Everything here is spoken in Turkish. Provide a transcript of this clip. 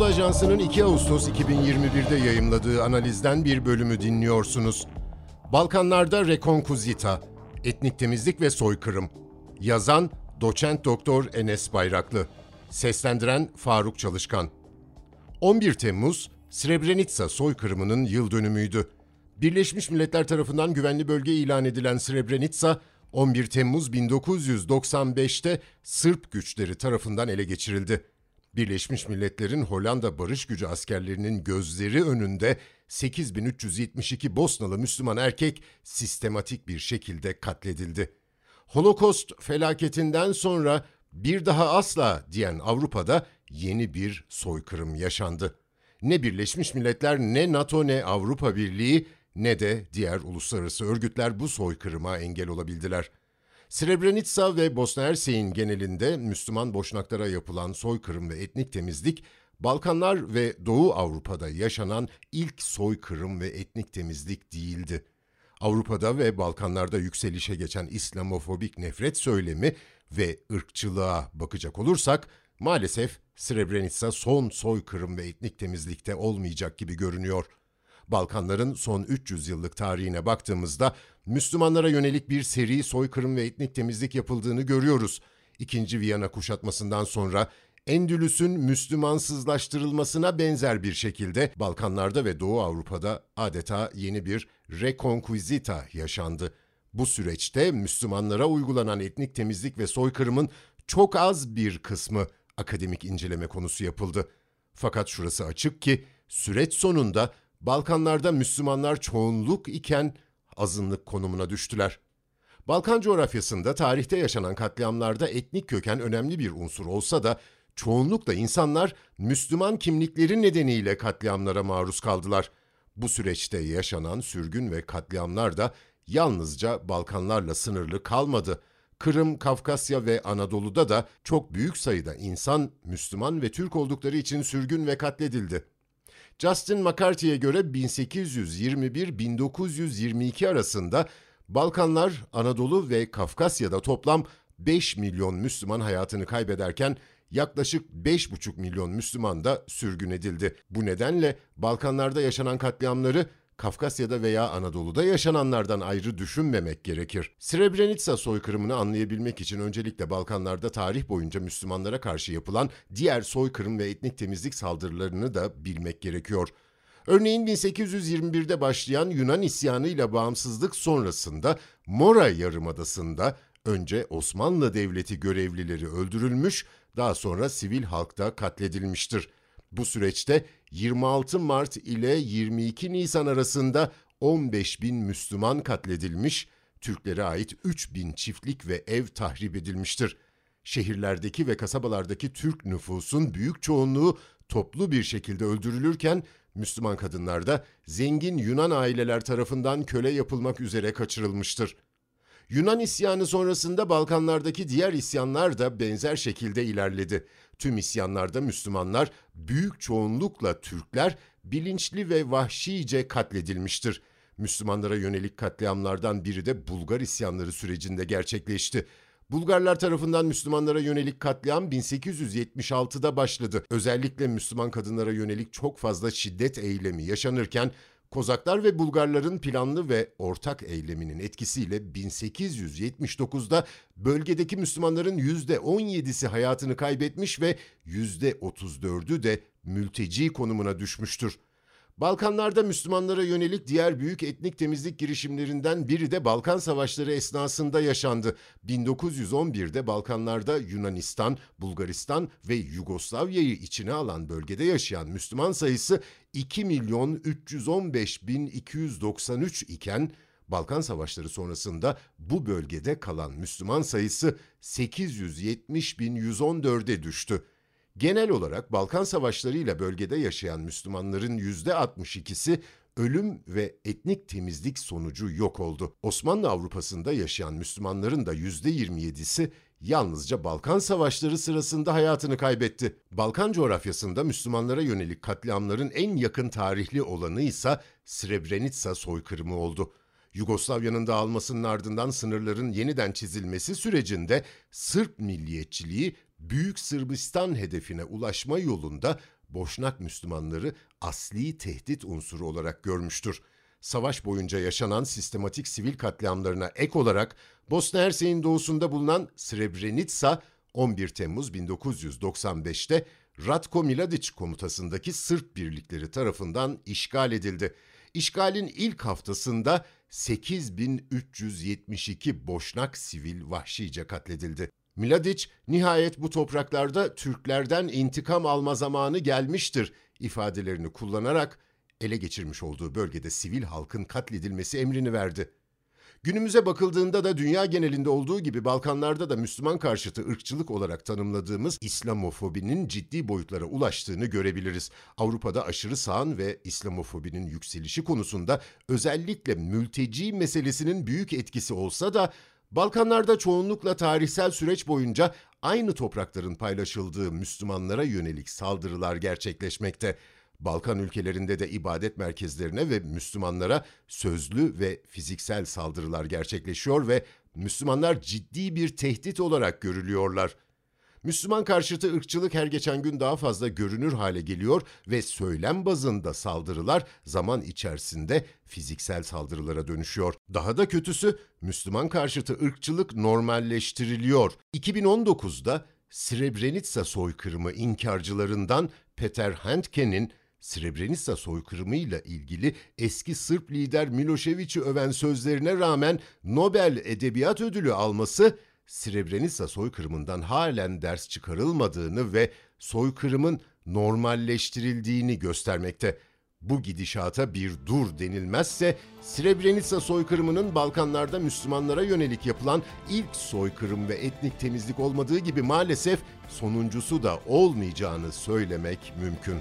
Anadolu Ajansı'nın 2 Ağustos 2021'de yayımladığı analizden bir bölümü dinliyorsunuz. Balkanlarda Rekonkuzita, Etnik Temizlik ve Soykırım. Yazan Doçent Doktor Enes Bayraklı. Seslendiren Faruk Çalışkan. 11 Temmuz Srebrenica soykırımının yıl dönümüydü. Birleşmiş Milletler tarafından güvenli bölge ilan edilen Srebrenica, 11 Temmuz 1995'te Sırp güçleri tarafından ele geçirildi. Birleşmiş Milletler'in Hollanda barış gücü askerlerinin gözleri önünde 8372 Bosnalı Müslüman erkek sistematik bir şekilde katledildi. Holokost felaketinden sonra bir daha asla diyen Avrupa'da yeni bir soykırım yaşandı. Ne Birleşmiş Milletler ne NATO ne Avrupa Birliği ne de diğer uluslararası örgütler bu soykırıma engel olabildiler. Srebrenica ve Bosna Hersek'in genelinde Müslüman boşnaklara yapılan soykırım ve etnik temizlik, Balkanlar ve Doğu Avrupa'da yaşanan ilk soykırım ve etnik temizlik değildi. Avrupa'da ve Balkanlarda yükselişe geçen İslamofobik nefret söylemi ve ırkçılığa bakacak olursak, maalesef Srebrenica son soykırım ve etnik temizlikte olmayacak gibi görünüyor. Balkanların son 300 yıllık tarihine baktığımızda Müslümanlara yönelik bir seri soykırım ve etnik temizlik yapıldığını görüyoruz. İkinci Viyana kuşatmasından sonra Endülüs'ün Müslümansızlaştırılmasına benzer bir şekilde Balkanlarda ve Doğu Avrupa'da adeta yeni bir reconquisita yaşandı. Bu süreçte Müslümanlara uygulanan etnik temizlik ve soykırımın çok az bir kısmı akademik inceleme konusu yapıldı. Fakat şurası açık ki süreç sonunda Balkanlarda Müslümanlar çoğunluk iken azınlık konumuna düştüler. Balkan coğrafyasında tarihte yaşanan katliamlarda etnik köken önemli bir unsur olsa da çoğunlukla insanlar Müslüman kimlikleri nedeniyle katliamlara maruz kaldılar. Bu süreçte yaşanan sürgün ve katliamlar da yalnızca Balkanlarla sınırlı kalmadı. Kırım, Kafkasya ve Anadolu'da da çok büyük sayıda insan Müslüman ve Türk oldukları için sürgün ve katledildi. Justin McCarthy'ye göre 1821-1922 arasında Balkanlar, Anadolu ve Kafkasya'da toplam 5 milyon Müslüman hayatını kaybederken yaklaşık 5,5 milyon Müslüman da sürgün edildi. Bu nedenle Balkanlarda yaşanan katliamları Kafkasya'da veya Anadolu'da yaşananlardan ayrı düşünmemek gerekir. Srebrenica soykırımını anlayabilmek için öncelikle Balkanlarda tarih boyunca Müslümanlara karşı yapılan diğer soykırım ve etnik temizlik saldırılarını da bilmek gerekiyor. Örneğin 1821'de başlayan Yunan isyanıyla bağımsızlık sonrasında Mora Yarımadası'nda önce Osmanlı Devleti görevlileri öldürülmüş, daha sonra sivil halk da katledilmiştir. Bu süreçte 26 Mart ile 22 Nisan arasında 15 bin Müslüman katledilmiş, Türklere ait 3 bin çiftlik ve ev tahrip edilmiştir. Şehirlerdeki ve kasabalardaki Türk nüfusun büyük çoğunluğu toplu bir şekilde öldürülürken Müslüman kadınlar da zengin Yunan aileler tarafından köle yapılmak üzere kaçırılmıştır. Yunan isyanı sonrasında Balkanlardaki diğer isyanlar da benzer şekilde ilerledi. Tüm isyanlarda Müslümanlar, büyük çoğunlukla Türkler bilinçli ve vahşice katledilmiştir. Müslümanlara yönelik katliamlardan biri de Bulgar isyanları sürecinde gerçekleşti. Bulgarlar tarafından Müslümanlara yönelik katliam 1876'da başladı. Özellikle Müslüman kadınlara yönelik çok fazla şiddet eylemi yaşanırken Kozaklar ve Bulgarların planlı ve ortak eyleminin etkisiyle 1879'da bölgedeki Müslümanların %17'si hayatını kaybetmiş ve %34'ü de mülteci konumuna düşmüştür. Balkanlarda Müslümanlara yönelik diğer büyük etnik temizlik girişimlerinden biri de Balkan Savaşları esnasında yaşandı. 1911'de Balkanlarda Yunanistan, Bulgaristan ve Yugoslavya'yı içine alan bölgede yaşayan Müslüman sayısı 2 milyon 315 bin 293 iken Balkan Savaşları sonrasında bu bölgede kalan Müslüman sayısı 870 bin 114'e düştü. Genel olarak Balkan Savaşları ile bölgede yaşayan Müslümanların %62'si ölüm ve etnik temizlik sonucu yok oldu. Osmanlı Avrupa'sında yaşayan Müslümanların da %27'si yalnızca Balkan Savaşları sırasında hayatını kaybetti. Balkan coğrafyasında Müslümanlara yönelik katliamların en yakın tarihli olanı ise Srebrenica soykırımı oldu. Yugoslavya'nın dağılmasının ardından sınırların yeniden çizilmesi sürecinde Sırp milliyetçiliği Büyük Sırbistan hedefine ulaşma yolunda Boşnak Müslümanları asli tehdit unsuru olarak görmüştür. Savaş boyunca yaşanan sistematik sivil katliamlarına ek olarak Bosna Hersek'in doğusunda bulunan Srebrenica 11 Temmuz 1995'te Ratko Mladic komutasındaki Sırp birlikleri tarafından işgal edildi. İşgalin ilk haftasında 8372 Boşnak sivil vahşice katledildi. Mladic, nihayet bu topraklarda Türklerden intikam alma zamanı gelmiştir ifadelerini kullanarak ele geçirmiş olduğu bölgede sivil halkın katledilmesi emrini verdi. Günümüze bakıldığında da dünya genelinde olduğu gibi Balkanlarda da Müslüman karşıtı ırkçılık olarak tanımladığımız İslamofobinin ciddi boyutlara ulaştığını görebiliriz. Avrupa'da aşırı sağın ve İslamofobinin yükselişi konusunda özellikle mülteci meselesinin büyük etkisi olsa da Balkanlarda çoğunlukla tarihsel süreç boyunca aynı toprakların paylaşıldığı Müslümanlara yönelik saldırılar gerçekleşmekte. Balkan ülkelerinde de ibadet merkezlerine ve Müslümanlara sözlü ve fiziksel saldırılar gerçekleşiyor ve Müslümanlar ciddi bir tehdit olarak görülüyorlar. Müslüman karşıtı ırkçılık her geçen gün daha fazla görünür hale geliyor ve söylem bazında saldırılar zaman içerisinde fiziksel saldırılara dönüşüyor. Daha da kötüsü Müslüman karşıtı ırkçılık normalleştiriliyor. 2019'da Srebrenica soykırımı inkarcılarından Peter Handke'nin Srebrenica soykırımıyla ilgili eski Sırp lider Milošević'i öven sözlerine rağmen Nobel Edebiyat Ödülü alması Srebrenica soykırımından halen ders çıkarılmadığını ve soykırımın normalleştirildiğini göstermekte. Bu gidişata bir dur denilmezse Srebrenica soykırımının Balkanlarda Müslümanlara yönelik yapılan ilk soykırım ve etnik temizlik olmadığı gibi maalesef sonuncusu da olmayacağını söylemek mümkün.